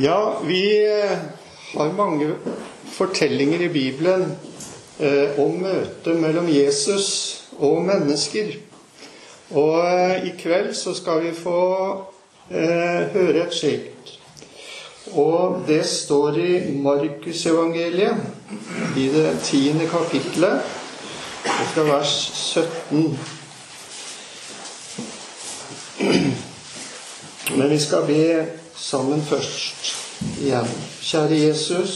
Ja, vi eh, har mange fortellinger i Bibelen eh, om møtet mellom Jesus og mennesker. Og eh, i kveld så skal vi få eh, høre et slikt. Og det står i Markusevangeliet, i det tiende kapitlet, fra vers 17. Men vi skal be sammen først igjen. Kjære Jesus.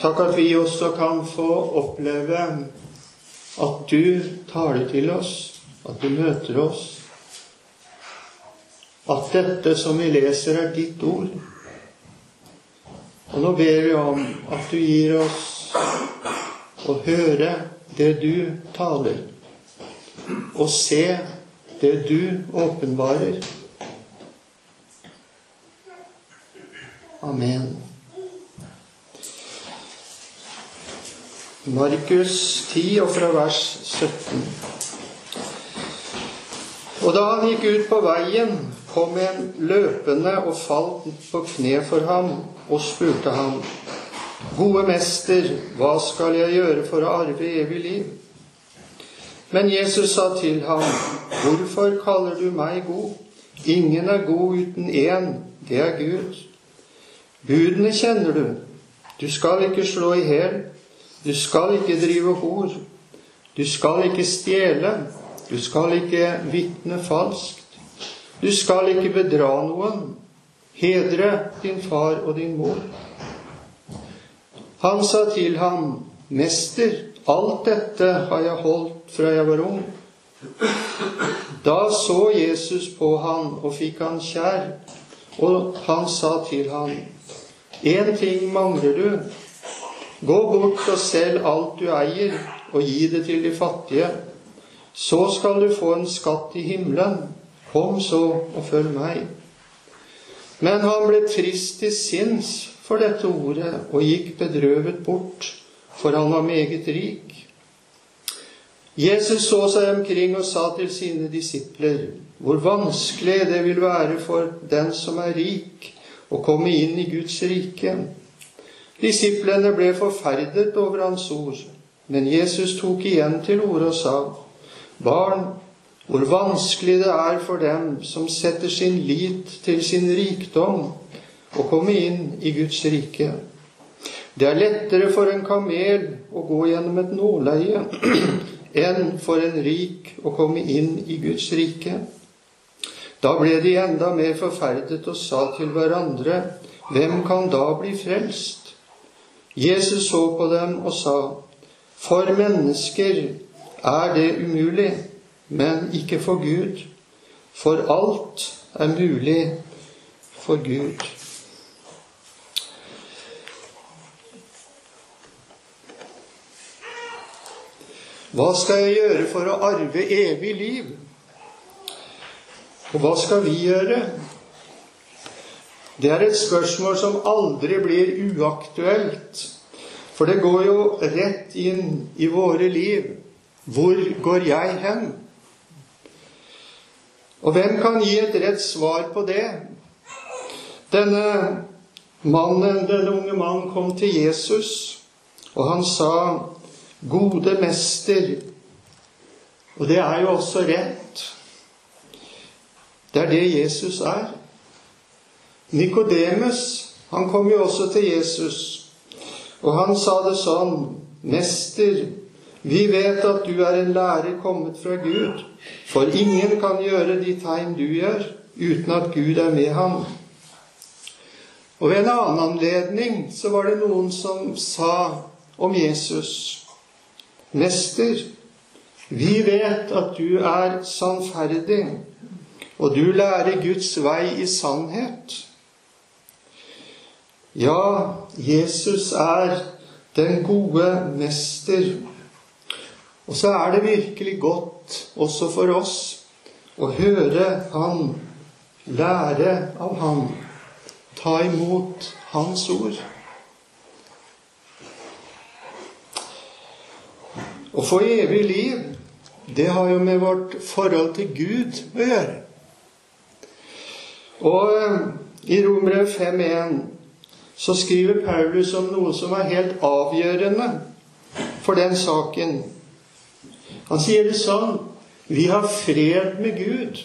Takk at vi også kan få oppleve at du taler til oss, at du møter oss. At dette som vi leser, er ditt ord. Og nå ber vi om at du gir oss å høre det du taler, og se det du åpenbarer. Amen. Markus 10 og fra vers 17. Og da han gikk ut på veien, kom en løpende og falt på kne for ham og spurte ham, Gode mester, hva skal jeg gjøre for å arve evig liv? Men Jesus sa til ham, Hvorfor kaller du meg god? Ingen er god uten én, det er Gud. Budene kjenner du. Du skal ikke slå i hjel. Du skal ikke drive hor. Du skal ikke stjele. Du skal ikke vitne falskt. Du skal ikke bedra noen. Hedre din far og din mor. Han sa til ham, Mester, alt dette har jeg holdt fra jeg var ung. Da så Jesus på han og fikk han kjær, og han sa til ham, Én ting mangler du. Gå bort og selg alt du eier, og gi det til de fattige. Så skal du få en skatt i himmelen. Kom så og følg meg. Men han ble trist til sinns for dette ordet og gikk bedrøvet bort, for han var meget rik. Jesus så seg omkring og sa til sine disipler, hvor vanskelig det vil være for den som er rik, og komme inn i Guds rike. Disiplene ble forferdet over hans ord, men Jesus tok igjen til orde og sa, Barn, hvor vanskelig det er for dem som setter sin lit til sin rikdom, å komme inn i Guds rike. Det er lettere for en kamel å gå gjennom et nåleie enn for en rik å komme inn i Guds rike. Da ble de enda mer forferdet og sa til hverandre, Hvem kan da bli frelst? Jesus så på dem og sa, For mennesker er det umulig, men ikke for Gud. For alt er mulig for Gud. Hva skal jeg gjøre for å arve evig liv? Og hva skal vi gjøre? Det er et spørsmål som aldri blir uaktuelt. For det går jo rett inn i våre liv. Hvor går jeg hen? Og hvem kan gi et rett svar på det? Denne mannen, denne unge mannen kom til Jesus, og han sa, 'Gode mester'. Og det er jo også rett. Det er det Jesus er. Nikodemus, han kom jo også til Jesus, og han sa det sånn Mester, vi vet at du er en lærer kommet fra Gud, for ingen kan gjøre de tegn du gjør, uten at Gud er med ham. Og ved en annen anledning så var det noen som sa om Jesus Mester, vi vet at du er sannferdig, og du lærer Guds vei i sannhet. Ja, Jesus er den gode mester. Og så er det virkelig godt også for oss å høre Han, lære av Han, ta imot Hans ord. Å få evig liv, det har jo med vårt forhold til Gud å gjøre. Og eh, i Romere 5.1 så skriver Paulus om noe som er helt avgjørende for den saken. Han sier det sånn Vi har fred med Gud.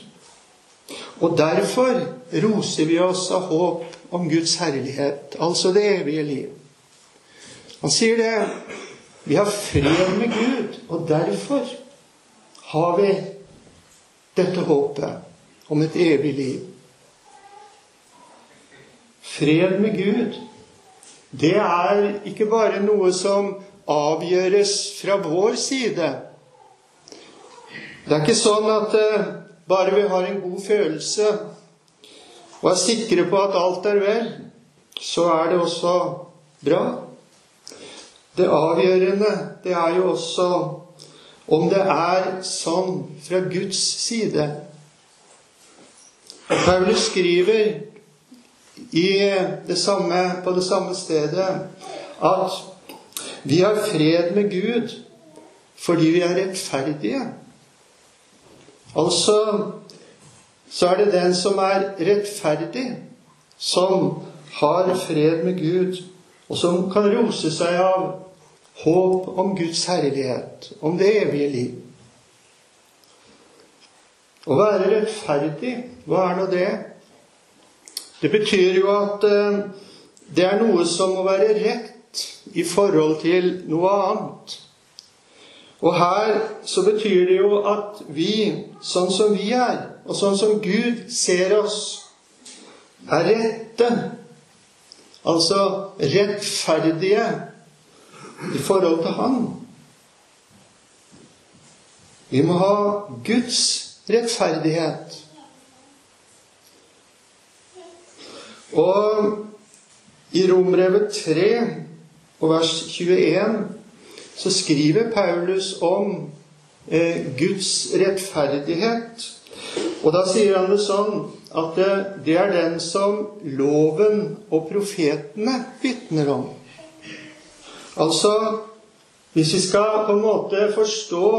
Og derfor roser vi oss av håp om Guds herlighet, altså det evige liv. Han sier det. Vi har fred med Gud, og derfor har vi dette håpet om et evig liv. Fred med Gud, det er ikke bare noe som avgjøres fra vår side. Det er ikke sånn at uh, bare vi har en god følelse og er sikre på at alt er vel, så er det også bra. Det avgjørende, det er jo også om det er sånn fra Guds side. Paulus skriver det samme, på det samme stedet at vi har fred med Gud fordi vi er rettferdige. Altså så er det den som er rettferdig, som har fred med Gud, og som kan rose seg av håp om Guds herlighet, om det evige liv. Å være rettferdig, hva er nå det? Det betyr jo at eh, det er noe som må være rett i forhold til noe annet. Og her så betyr det jo at vi, sånn som vi er, og sånn som Gud ser oss, er rette. Altså rettferdige i forhold til Han. Vi må ha Guds rettferdighet. Og i Rombrevet 3 og vers 21 så skriver Paulus om eh, Guds rettferdighet. Og da sier han det sånn at det, det er den som loven og profetene vitner om. Altså, hvis vi skal på en måte forstå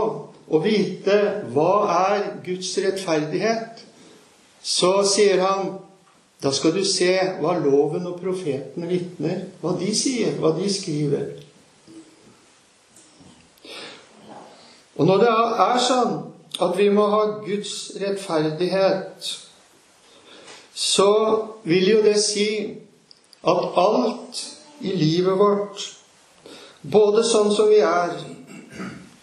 og vite hva er Guds rettferdighet, så sier han da skal du se hva loven og profetene vitner, hva de sier, hva de skriver. Og når det er sånn at vi må ha Guds rettferdighet, så vil jo det si at alt i livet vårt, både sånn som vi er,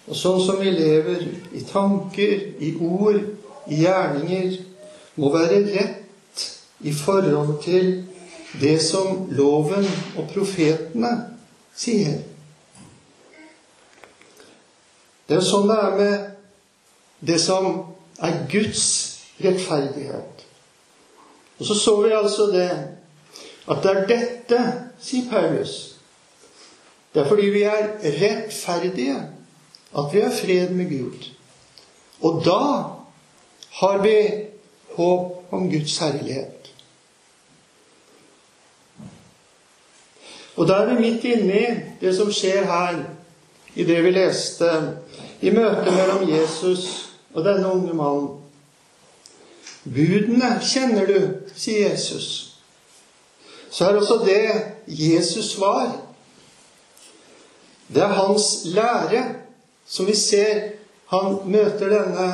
og sånn som vi lever, i tanker, i ord, i gjerninger, må være rett i forhold til det som loven og profetene sier. Det er sånn det er med det som er Guds rettferdighet. Og så så vi altså det at det er dette, sier Paulus. Det er fordi vi er rettferdige at vi har fred med Gud. Og da har vi håp om Guds herlighet. Og da er vi midt inne i det som skjer her, i det vi leste, i møtet mellom Jesus og denne unge mannen. Budene kjenner du, sier Jesus. Så er også det Jesus var. Det er hans lære som vi ser han møter denne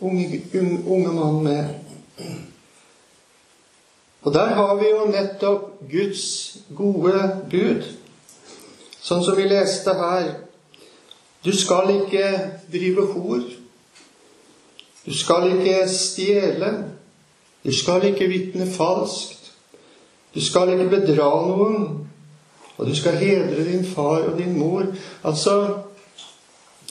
unge, unge mannen med. Og der har vi jo nettopp Guds gode bud. Sånn som vi leste her. Du skal ikke drive hor. Du skal ikke stjele. Du skal ikke vitne falskt. Du skal ikke bedra noen. Og du skal hedre din far og din mor. Altså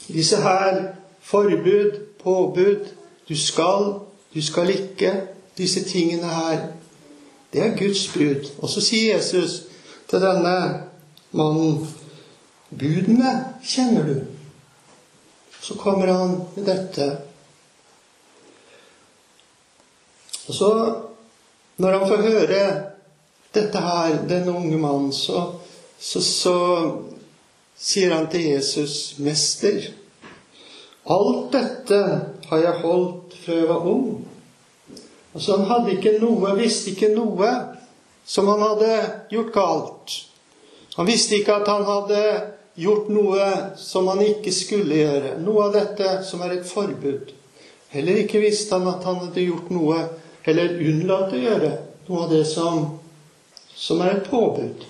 disse her forbud, påbud Du skal, du skal ikke. Disse tingene her det er Guds bud. Og så sier Jesus til denne mannen Budene kjenner du. Så kommer han med dette. Og så, når han får høre dette her, den unge mannen, så, så, så sier han til Jesus, 'Mester, alt dette har jeg holdt fra jeg var ung.' Altså, han hadde ikke noe, visste ikke noe som han hadde gjort galt. Han visste ikke at han hadde gjort noe som han ikke skulle gjøre. Noe av dette som er et forbud. Heller ikke visste han at han hadde gjort noe, eller unnlatt å gjøre noe av det som, som er et påbud.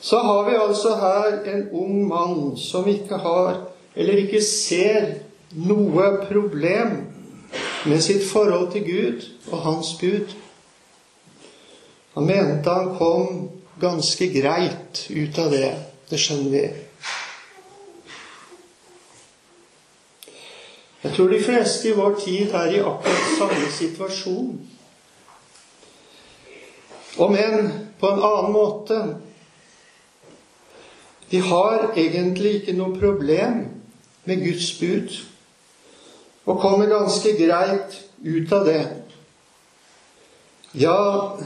Så har vi altså her en ung mann som ikke har, eller ikke ser, noe problem med sitt forhold til Gud og hans bud. Han mente han kom ganske greit ut av det. Det skjønner vi. Jeg tror de fleste i vår tid er i akkurat samme situasjon. Om enn på en annen måte. De har egentlig ikke noe problem med Guds bud og kommer ganske greit ut av det. Ja,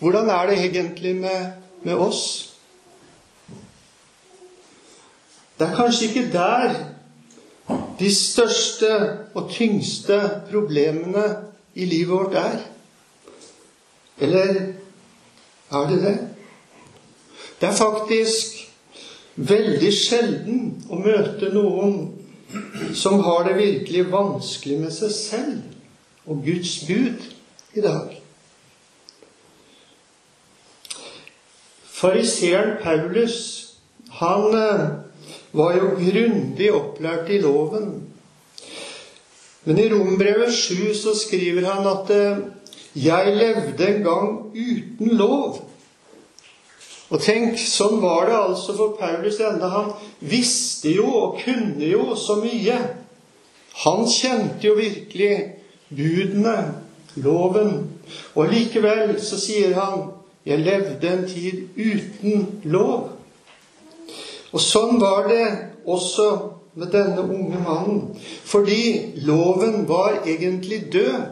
hvordan er det egentlig med, med oss? Det er kanskje ikke der de største og tyngste problemene i livet vårt er? Eller er det det? Det er faktisk veldig sjelden å møte noen som har det virkelig vanskelig med seg selv og Guds bud i dag. Fariseeren Paulus, han eh, var jo grundig opplært i loven. Men i Rombrevet 7 så skriver han at eh, 'jeg levde en gang uten lov'. Og tenk, sånn var det altså for Paulus enda han visste jo og kunne jo så mye. Han kjente jo virkelig budene, loven. Og likevel så sier han 'jeg levde en tid uten lov'. Og sånn var det også med denne unge mannen. Fordi loven var egentlig død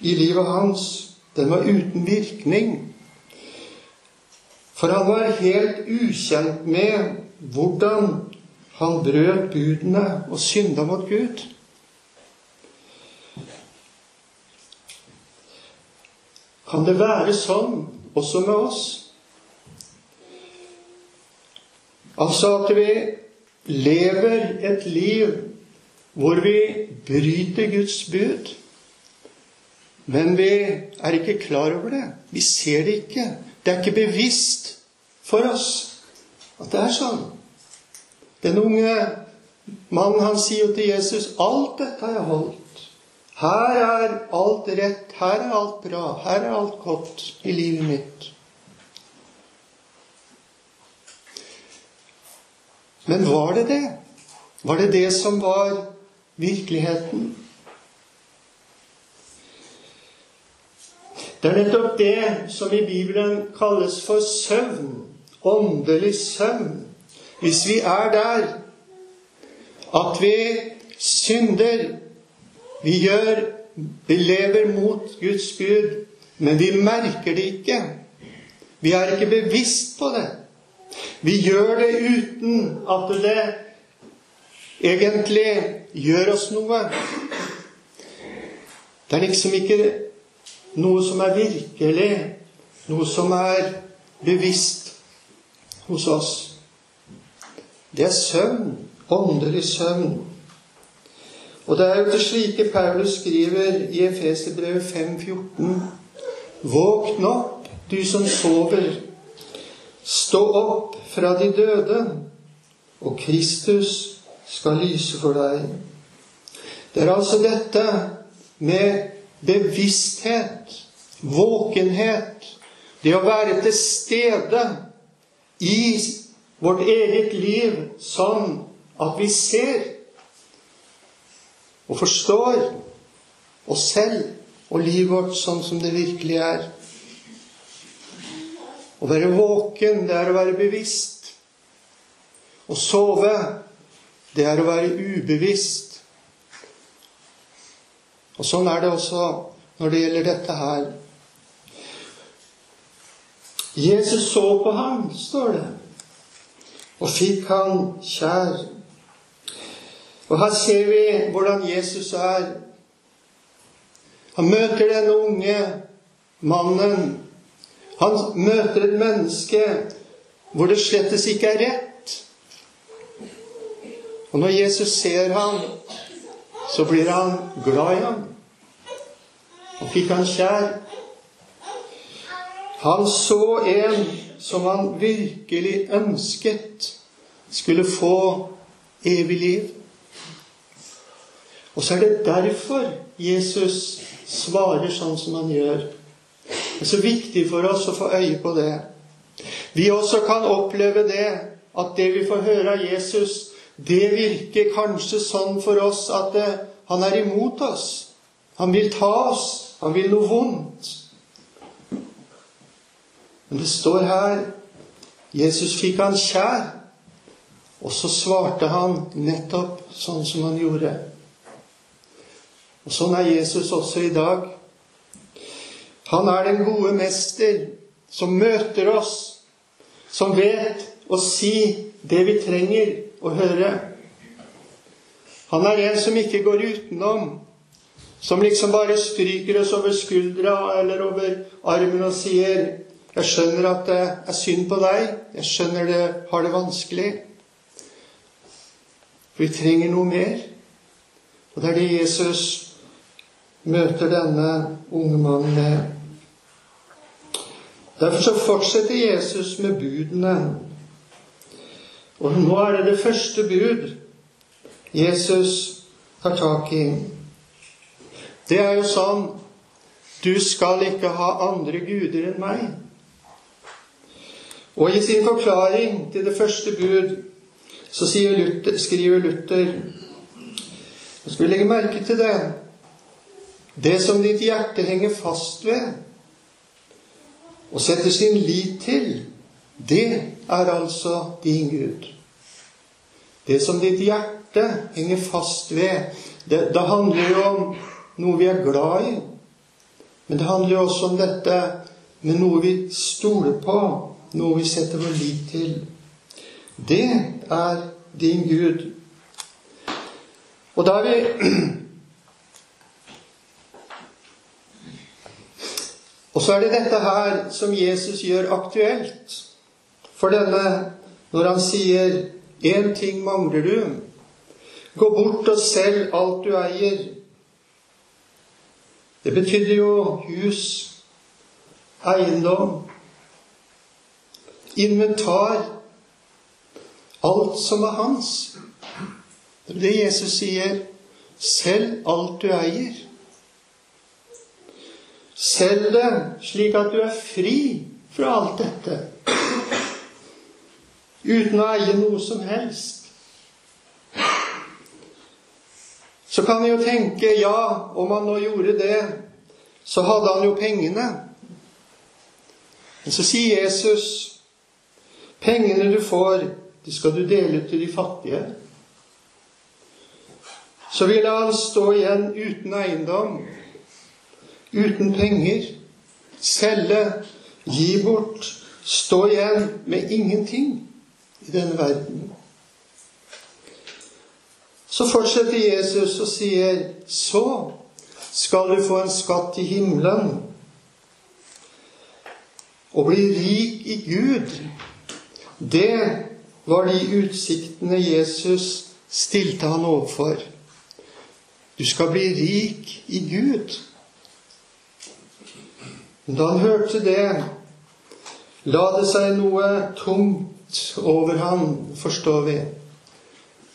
i livet hans. Den var uten virkning. For han var helt ukjent med hvordan han brøt budene og synda mot Gud. Kan det være sånn også med oss? Altså at vi lever et liv hvor vi bryter Guds bud. Men vi er ikke klar over det. Vi ser det ikke. Det er ikke bevisst for oss at det er sånn. Den unge mannen han sier jo til Jesus alt dette har jeg holdt. Her er alt rett, her er alt bra, her er alt godt i livet mitt. Men var det det? Var det det som var virkeligheten? Det er nettopp det som i Bibelen kalles for søvn. Åndelig søvn. Hvis vi er der at vi synder, vi gjør Vi lever mot Guds bud, men vi merker det ikke. Vi er ikke bevisst på det. Vi gjør det uten at det egentlig gjør oss noe. Det er liksom ikke noe som er virkelig, noe som er bevisst hos oss. Det er søvn, åndelig søvn. Og det er jo det slike Paulus skriver i Efeserbrevet 5,14.: Våkn opp, du som sover. Stå opp fra de døde, og Kristus skal lyse for deg. Det er altså dette med bevissthet, våkenhet, det å være til stede i vårt eget liv sånn at vi ser og forstår oss selv og livet vårt sånn som det virkelig er. Å være våken, det er å være bevisst. Å sove, det er å være ubevisst. Og sånn er det også når det gjelder dette her. Jesus så på ham, står det, og fikk han kjær. Og her ser vi hvordan Jesus er. Han møter den unge mannen. Han møter et menneske hvor det slettes ikke er rett. Og når Jesus ser ham, så blir han glad i ham. Og fikk han kjær. Han så en som han virkelig ønsket skulle få evig liv. Og så er det derfor Jesus svarer sånn som han gjør. Det er så viktig for oss å få øye på det. Vi også kan oppleve det, at det vi får høre av Jesus, det virker kanskje sånn for oss at det, han er imot oss. Han vil ta oss. Han vil noe vondt. Men det står her Jesus fikk han kjær, og så svarte han nettopp sånn som han gjorde. Og sånn er Jesus også i dag. Han er den gode mester som møter oss, som vet å si det vi trenger å høre. Han er en som ikke går utenom, som liksom bare stryker oss over skuldra eller over armen og sier 'Jeg skjønner at det er synd på deg. Jeg skjønner det har det vanskelig.' For vi trenger noe mer. Og det er det Jesus møter denne unge mannen med. Derfor så fortsetter Jesus med budene. Og nå er det det første bud Jesus tar tak i. Det er jo sånn Du skal ikke ha andre guder enn meg. Og i sin forklaring til det første bud så Luther, skriver Luther Nå skal vi legge merke til det. Det som ditt hjerte henger fast ved og setter sin lit til, det er altså din Gud. Det som ditt hjerte henger fast ved, det, det handler jo om noe vi er glad i. Men det handler jo også om dette med noe vi stoler på, noe vi setter vår lit til. Det er din Gud. Og da er vi Og så er det dette her som Jesus gjør aktuelt for denne når han sier én ting mangler du. Gå bort og selg alt du eier. Det betydde jo hus, eiendom, inventar Alt som er hans. Det er det Jesus sier. Selg alt du eier. Selg det slik at du er fri fra alt dette. Uten å eie noe som helst. Så kan vi jo tenke ja, om han nå gjorde det, så hadde han jo pengene. Men så sier Jesus pengene du får, de skal du dele ut til de fattige. Så ville han stå igjen uten eiendom uten penger, selge, gi bort, stå igjen med ingenting i denne verden. Så fortsetter Jesus og sier, så skal du få en skatt i himmelen og bli rik i Gud. Det var de utsiktene Jesus stilte han overfor. Du skal bli rik i Gud. Da han hørte det, la det seg noe tungt over ham, forstår vi.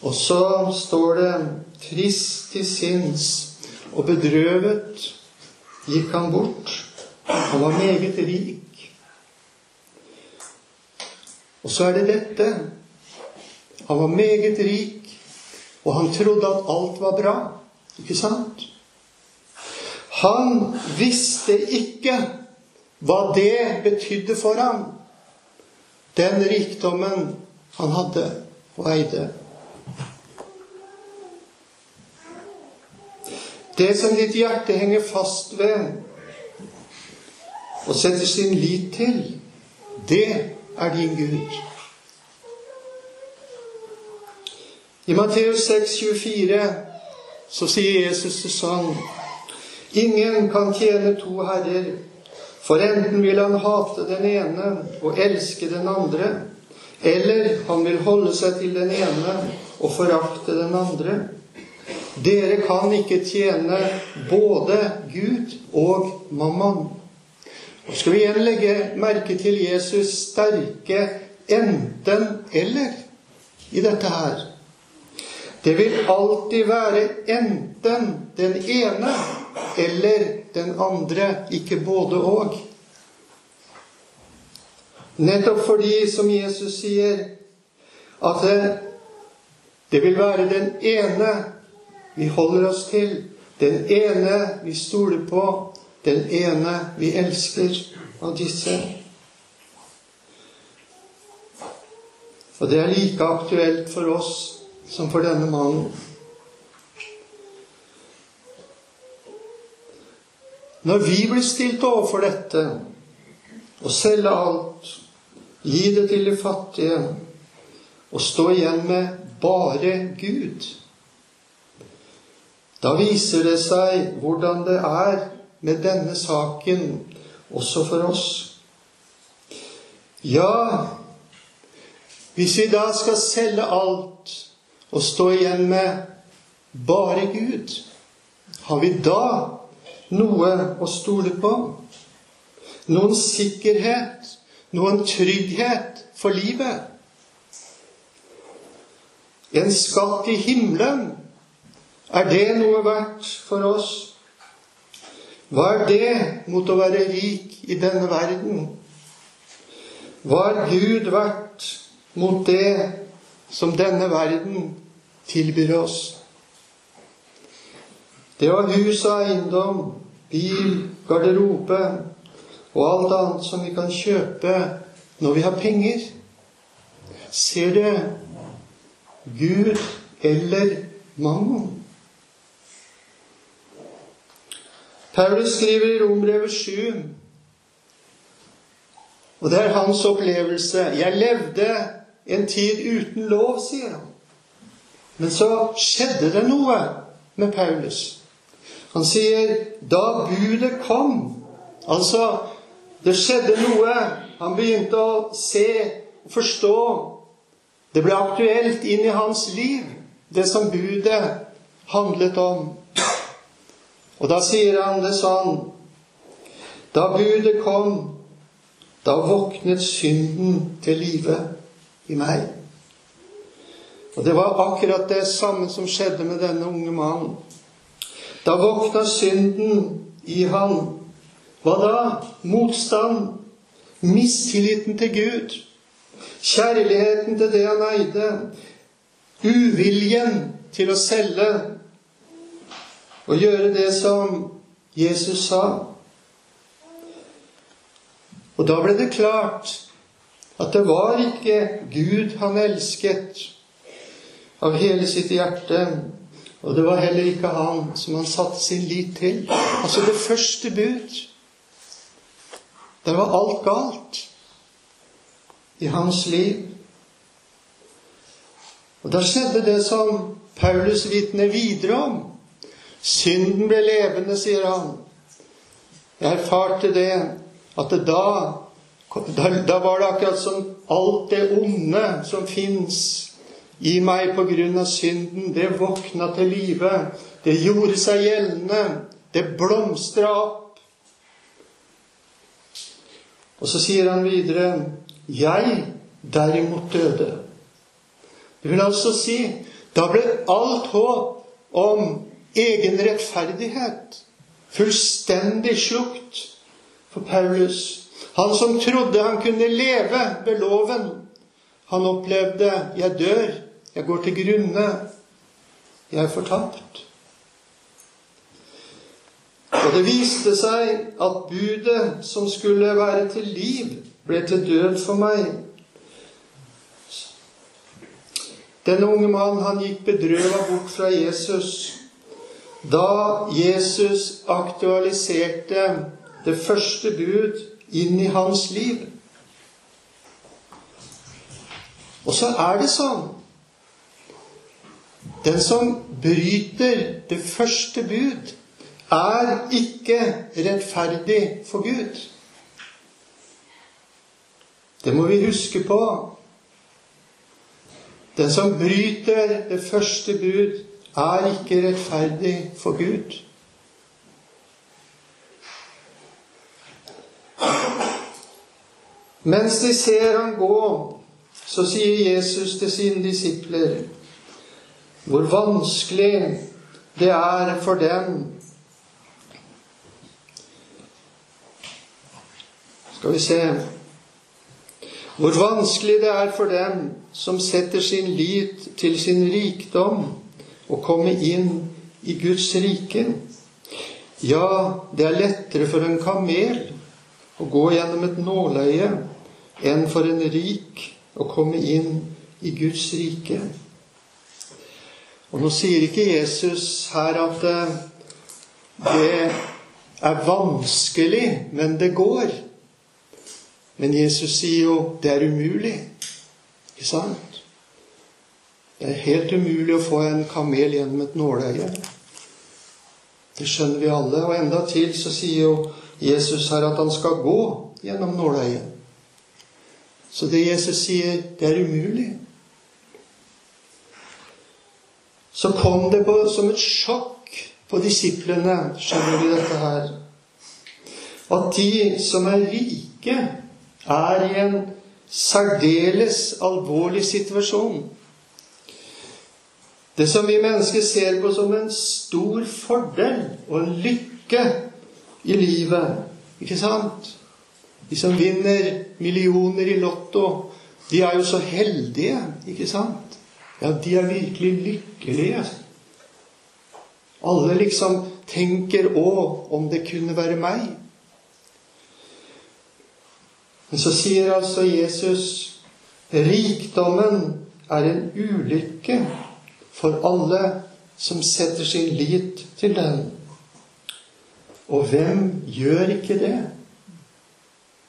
Og så står det trist til sinns og bedrøvet gikk han bort. Han var meget rik. Og så er det dette. Han var meget rik, og han trodde at alt var bra. Ikke sant? Han visste ikke hva det betydde for ham, den rikdommen han hadde og eide. Det som ditt hjerte henger fast ved og setter sin lit til, det er din Gud. I Matteus 6, 24 så sier Jesus det sånn Ingen kan tjene to herrer, for enten vil han hate den ene og elske den andre, eller han vil holde seg til den ene og forakte den andre. Dere kan ikke tjene både Gud og mammon. Nå skal vi igjen legge merke til Jesus sterke enten-eller i dette her. Det vil alltid være enten den ene eller den andre, ikke både og. Nettopp fordi, som Jesus sier, at det, det vil være den ene vi holder oss til, den ene vi stoler på, den ene vi elsker av disse. Og det er like aktuelt for oss som for denne mannen. Når vi blir stilt overfor dette, å selge alt, gi det til de fattige og stå igjen med bare Gud, da viser det seg hvordan det er med denne saken også for oss. Ja, hvis vi da skal selge alt og stå igjen med bare Gud, har vi da noe å stole på? Noen sikkerhet? Noen trygghet for livet? En skatt i himmelen, er det noe verdt for oss? Hva er det mot å være rik i denne verden? Hva er Gud verdt mot det som denne verden tilbyr oss? Det var hus og eiendom, bil, garderobe og alt annet som vi kan kjøpe når vi har penger. Ser det Gud eller mammon? Paulus skriver i Rombrevet 7, og det er hans opplevelse 'Jeg levde en tid uten lov', sier han. Men så skjedde det noe med Paulus. Han sier da budet kom Altså, det skjedde noe. Han begynte å se og forstå. Det ble aktuelt inn i hans liv, det som budet handlet om. Og da sier han det sånn Da budet kom, da våknet synden til live i meg. Og det var akkurat det samme som skjedde med denne unge mannen. Da våkna synden i han. Hva da? Motstand. Mistilliten til Gud. Kjærligheten til det han eide. Uviljen til å selge og gjøre det som Jesus sa. Og da ble det klart at det var ikke Gud han elsket av hele sitt hjerte, og det var heller ikke han som han satte sin lit til. Altså det første bud. Der var alt galt i hans liv. Og da skjedde det som Paulus vitner videre om. Synden ble levende, sier han. Jeg erfarte det at det da, da, da var det akkurat som alt det onde som fins i meg på grunn av synden, det våkna til live. Det gjorde seg gjeldende. Det blomstra opp. Og så sier han videre Jeg derimot døde. Det vil altså si da ble alt håp om egen rettferdighet fullstendig slukt for Paulus. Han som trodde han kunne leve ved loven, han opplevde 'jeg dør'. Jeg går til grunne. Jeg er fortapt. Og det viste seg at budet som skulle være til liv, ble til død for meg. Denne unge mannen han gikk bedrøva bort fra Jesus da Jesus aktualiserte det første bud inn i hans liv. Og så er det sånn den som bryter det første bud, er ikke rettferdig for Gud. Det må vi huske på. Den som bryter det første bud, er ikke rettferdig for Gud. Mens de ser ham gå, så sier Jesus til sine disipler hvor vanskelig det er for dem Skal vi se Hvor vanskelig det er for dem som setter sin lit til sin rikdom, å komme inn i Guds rike. Ja, det er lettere for en kamel å gå gjennom et nåløye enn for en rik å komme inn i Guds rike. Og nå sier ikke Jesus her at eh, det er vanskelig, men det går. Men Jesus sier jo det er umulig. Ikke sant? Det er helt umulig å få en kamel gjennom et nåløye. Det skjønner vi alle. Og enda til så sier jo Jesus her at han skal gå gjennom nåløyet. Så det Jesus sier, det er umulig. Så kom det på, som et sjokk på disiplene, skjønner vi dette her, at de som er rike, er i en særdeles alvorlig situasjon. Det som vi mennesker ser på som en stor fordel og en lykke i livet, ikke sant? De som vinner millioner i Lotto, de er jo så heldige, ikke sant? Ja, de er virkelig lykkelige. Alle liksom tenker 'Å, om det kunne være meg'. Men så sier altså Jesus rikdommen er en ulykke for alle som setter sin lit til den. Og hvem gjør ikke det?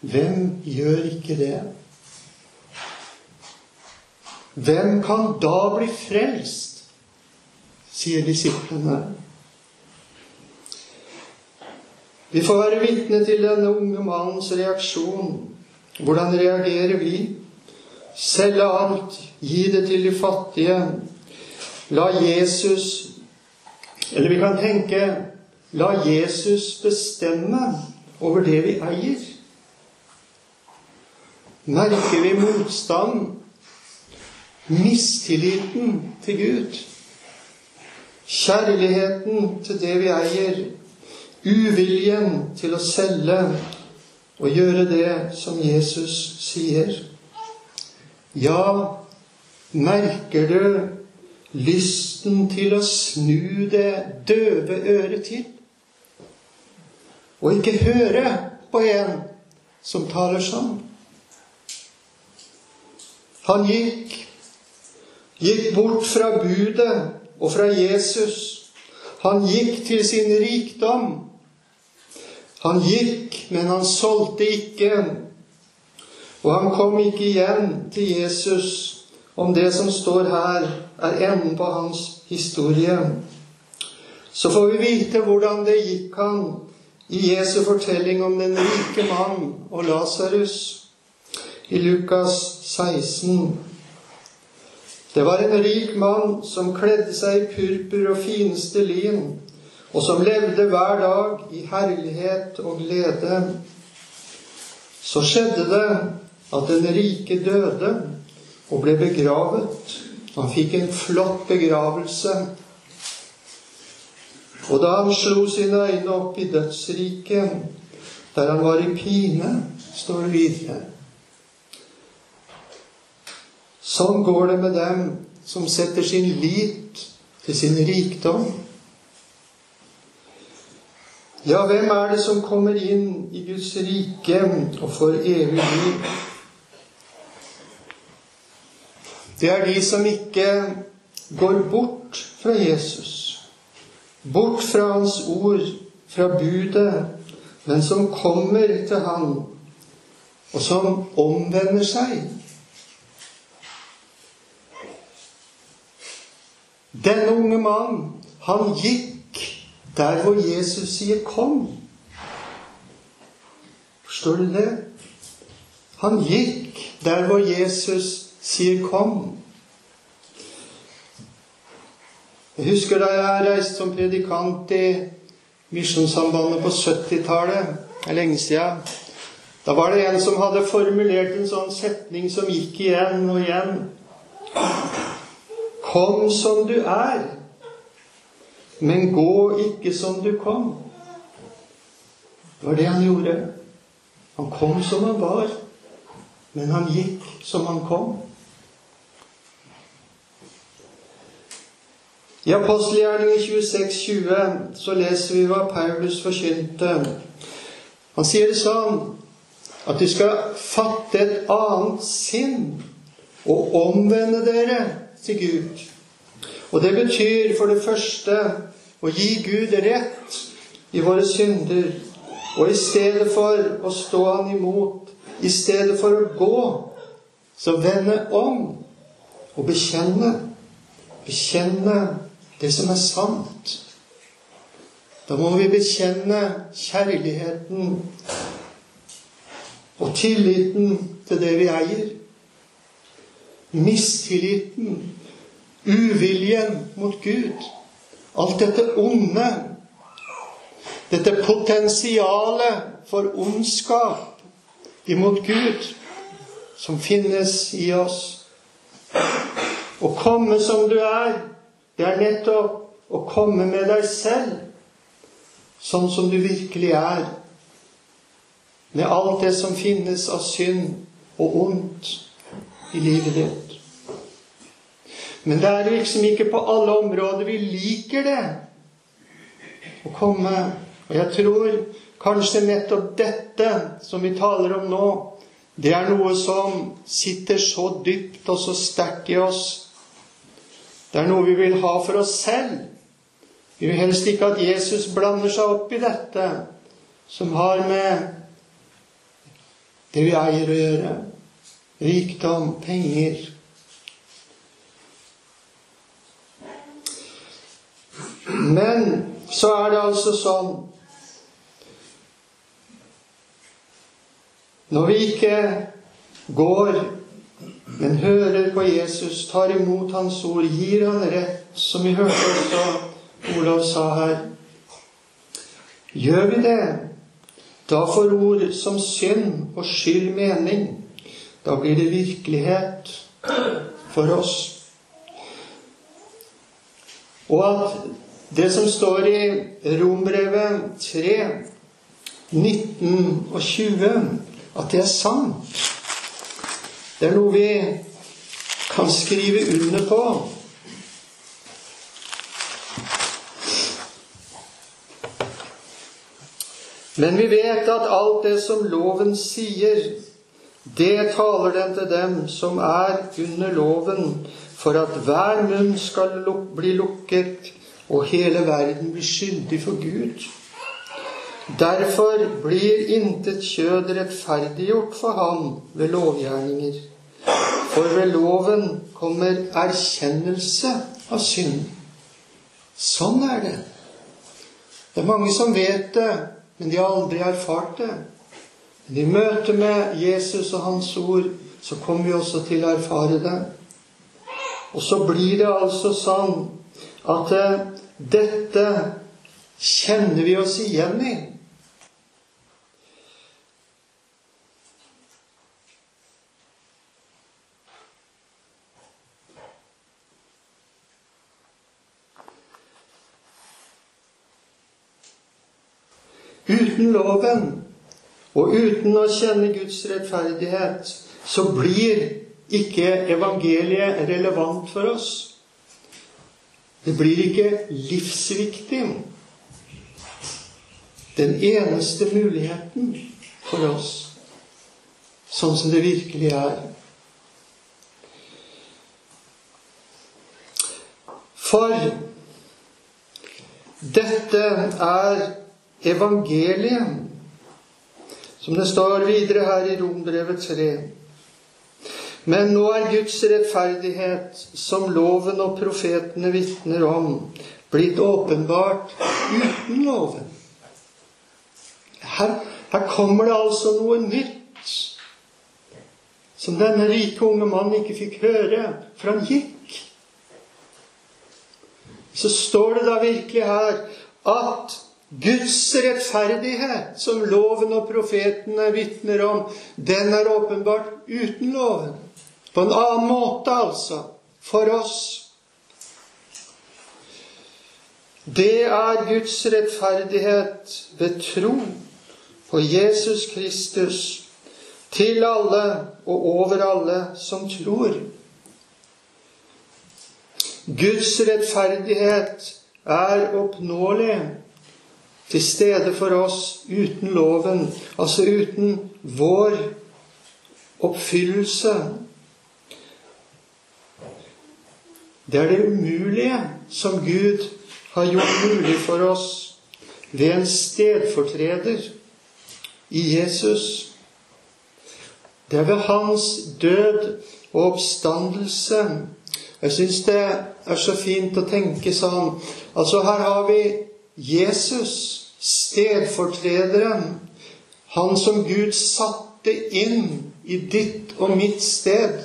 Hvem gjør ikke det? Hvem kan da bli frelst? sier disiplene. Vi får være vitne til denne unge mannens reaksjon. Hvordan reagerer vi? Selge alt, gi det til de fattige. La Jesus Eller vi kan tenke La Jesus bestemme over det vi eier. Merker vi motstand, mistilliten til Gud, kjærligheten til det vi eier, uviljen til å selge og gjøre det som Jesus sier? Ja, merker du lysten til å snu det døve øret til? Og ikke høre på en som taler sånn? Han gikk, gikk bort fra budet og fra Jesus. Han gikk til sin rikdom. Han gikk, men han solgte ikke. Og han kom ikke igjen til Jesus om det som står her, er enden på hans historie. Så får vi vite hvordan det gikk han i Jesu fortelling om den rike mann og Lasarus i Lukas 16. Det var en rik mann som kledde seg i purpur og fineste lin, og som levde hver dag i herlighet og glede. Så skjedde det at den rike døde og ble begravet. Han fikk en flott begravelse. Og da han slo sine øyne opp i dødsriket, der han var i pine, står det videre Sånn går det med dem som setter sin lit til sin rikdom. Ja, hvem er det som kommer inn i Guds rike og får evig liv? Det er de som ikke går bort fra Jesus, bort fra Hans ord, fra budet, men som kommer til Han, og som omvender seg Denne unge mannen, han gikk der hvor Jesus sier 'kom'. Forstår du det? Han gikk der hvor Jesus sier 'kom'. Jeg husker da jeg reiste som predikant i Misjonssambandet på 70-tallet. Det er lenge siden. Da var det en som hadde formulert en sånn setning som gikk igjen og igjen. Kom som du er, men gå ikke som du kom. Det var det han gjorde. Han kom som han var, men han gikk som han kom. I apostelgjerningen 26,20 så leser vi hva Paulus forkynte. Han sier det sånn at de skal fatte et annet sinn og omvende dere til Gud. Og det betyr for det første å gi Gud rett i våre synder. Og i stedet for å stå Han imot, i stedet for å gå, så vende om og bekjenne. Bekjenne det som er sant. Da må vi bekjenne kjærligheten og tilliten til det vi eier. Mistilliten, uviljen mot Gud. Alt dette onde. Dette potensialet for ondskap imot Gud som finnes i oss. Å komme som du er det er nettopp å komme med deg selv sånn som du virkelig er. Med alt det som finnes av synd og ondt i livet ditt. Men det er liksom ikke på alle områder vi liker det å komme. Og jeg tror kanskje nettopp dette som vi taler om nå, det er noe som sitter så dypt og så sterkt i oss det er noe vi vil ha for oss selv. Vi vil helst ikke at Jesus blander seg opp i dette som har med det vi eier å gjøre. Rikdom, penger. Men så er det altså sånn Når vi ikke går men hører på Jesus, tar imot Hans ord, gir Han rett, som vi hørte også Olav sa her. Gjør vi det, da får ord som synd og skyld mening. Da blir det virkelighet for oss. Og at det som står i Rombrevet 3, 19 og 20, at det er sant. Det er noe vi kan skrive under på. Men vi vet at alt det som loven sier, det taler den til dem som er under loven, for at hver munn skal bli lukket, og hele verden blir skyldig for Gud. Derfor blir intet kjød rettferdiggjort for ham ved lovgjerninger. For ved loven kommer erkjennelse av synd. Sånn er det. Det er mange som vet det, men de har aldri erfart det. Men i møte med Jesus og Hans ord så kommer vi også til å erfare det. Og så blir det altså sånn at eh, dette kjenner vi oss igjen i. Uten loven og uten å kjenne Guds rettferdighet, så blir ikke evangeliet relevant for oss. Det blir ikke livsviktig. Den eneste muligheten for oss, sånn som det virkelig er. For dette er evangeliet, som det står videre her i Rombrevet 3. Men nå er Guds rettferdighet, som loven og profetene vitner om, blitt åpenbart uten loven. Her, her kommer det altså noe nytt som denne rike unge mannen ikke fikk høre, for han gikk. Så står det da virkelig her at Guds rettferdighet, som loven og profetene vitner om, den er åpenbart uten loven. På en annen måte, altså. For oss. Det er Guds rettferdighet ved tro på Jesus Kristus til alle og over alle som tror. Guds rettferdighet er oppnåelig til stede for oss uten loven, altså uten vår oppfyllelse. Det er det umulige som Gud har gjort mulig for oss ved en stedfortreder i Jesus. Det er ved hans død og oppstandelse. Jeg syns det er så fint å tenke sånn. Altså, her har vi Jesus, stedfortrederen, han som Gud satte inn i ditt og mitt sted.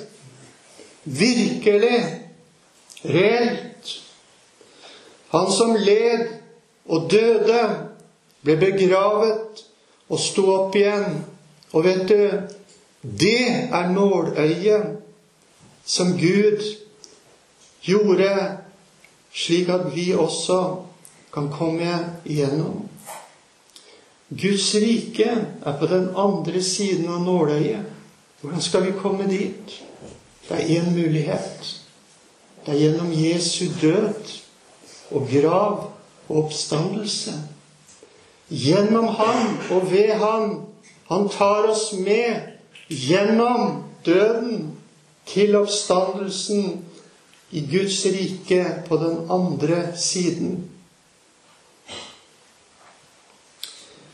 Virkelig, reelt. Han som led og døde, ble begravet og sto opp igjen. Og vet du, det er nåløyet som Gud gjorde slik at vi også kan komme igjennom. Guds rike er på den andre siden av nåløyet. Hvordan skal vi komme dit? Det er én mulighet. Det er gjennom Jesu død og grav og oppstandelse. Gjennom Han og ved Han. Han tar oss med gjennom døden til oppstandelsen i Guds rike på den andre siden.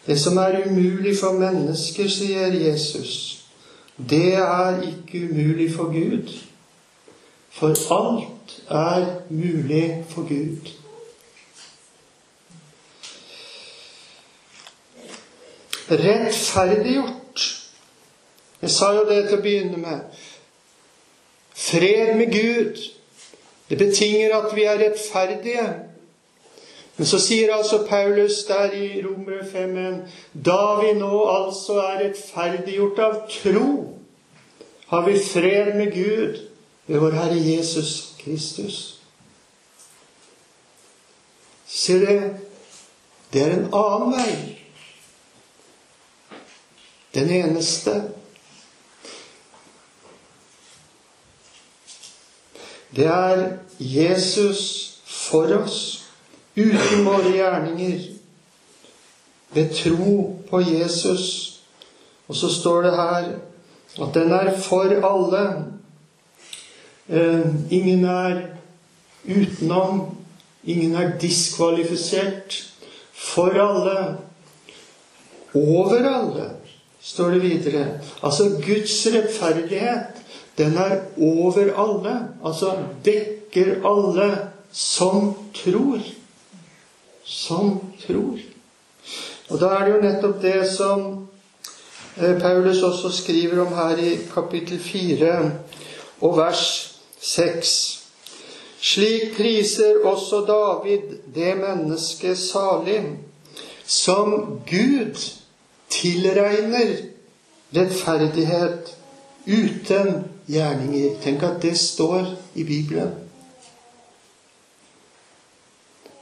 Det som er umulig for mennesker, sier Jesus, det er ikke umulig for Gud. For alt er mulig for Gud. Rettferdiggjort. Jeg sa jo det til å begynne med. Fred med Gud. Det betinger at vi er rettferdige. Men så sier altså Paulus der i Romere 5.1.: Da vi nå altså er rettferdiggjort av tro, har vi fred med Gud ved vår Herre Jesus Kristus. Ser dere? Det er en annen vei. Den eneste. Det er Jesus for oss uten våre gjerninger, ved tro på Jesus. Og så står det her at den er for alle. Eh, ingen er utenom. Ingen er diskvalifisert. For alle. Over alle, står det videre. Altså Guds rettferdighet, den er over alle. Altså dekker alle som tror som tror. Og da er det jo nettopp det som eh, Paulus også skriver om her i kapittel 4 og vers 6. Slik priser også David det mennesket salig som Gud tilregner rettferdighet uten gjerninger. Tenk at det står i Bibelen.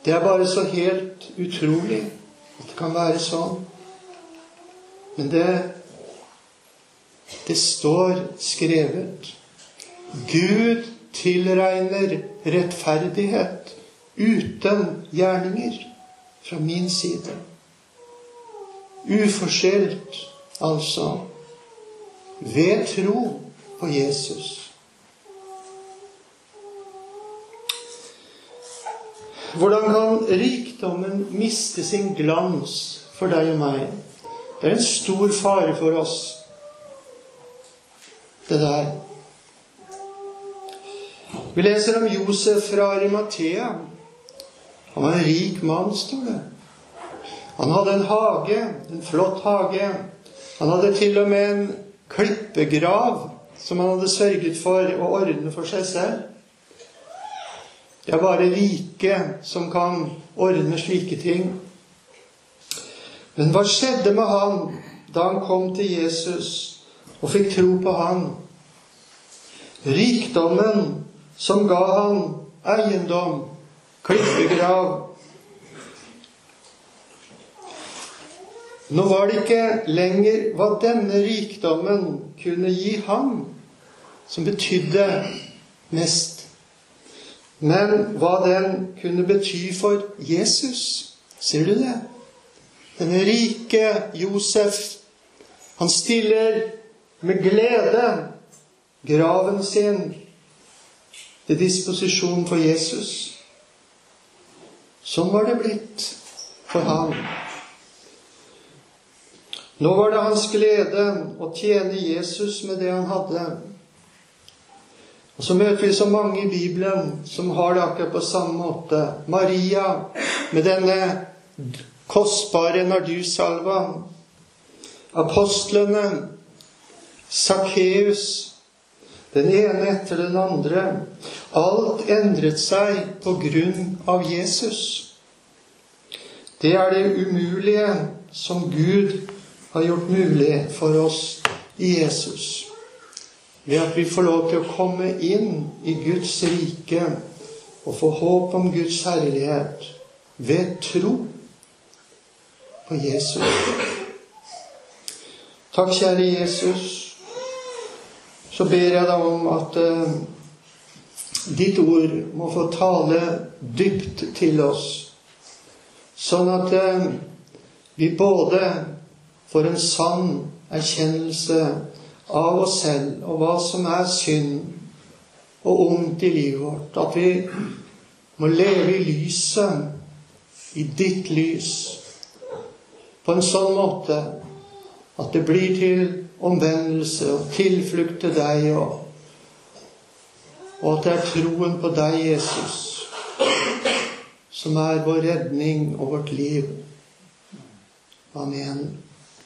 Det er bare så helt utrolig at det kan være sånn. Men det, det står skrevet. Gud tilregner rettferdighet uten gjerninger fra min side. Uforskjelt, altså. Ved tro på Jesus. Hvordan kan rikdommen miste sin glans for deg og meg? Det er en stor fare for oss, det der. Vi leser om Josef fra Arimathea. Han var en rik mann, står det. Han hadde en hage, en flott hage. Han hadde til og med en klippegrav som han hadde sørget for å ordne for seg selv. Det er bare rike som kan ordne slike ting. Men hva skjedde med han da han kom til Jesus og fikk tro på han? Rikdommen som ga han eiendom, klippegrav Nå var det ikke lenger hva denne rikdommen kunne gi ham, som betydde mest, men hva den kunne bety for Jesus. Ser du det? Denne rike Josef, han stiller med glede graven sin til disposisjon for Jesus. Sånn var det blitt for ham. Nå var det hans glede å tjene Jesus med det han hadde. Og så møter vi så mange i Bibelen som har det akkurat på samme måte. Maria med denne kostbare nardussalva. Apostlene. Sakkeus. Den ene etter den andre. Alt endret seg på grunn av Jesus. Det er det umulige som Gud har gjort mulig for oss i Jesus. Ved at vi får lov til å komme inn i Guds rike og få håp om Guds herlighet ved tro på Jesus. Takk, kjære Jesus. Så ber jeg deg om at eh, ditt ord må få tale dypt til oss, sånn at eh, vi både får en sann erkjennelse av oss selv og hva som er synd og ondt i livet vårt. At vi må leve i lyset, i ditt lys, på en sånn måte at det blir til omvendelse og tilflukt til deg, og, og at det er troen på deg, Jesus, som er vår redning og vårt liv. Amen.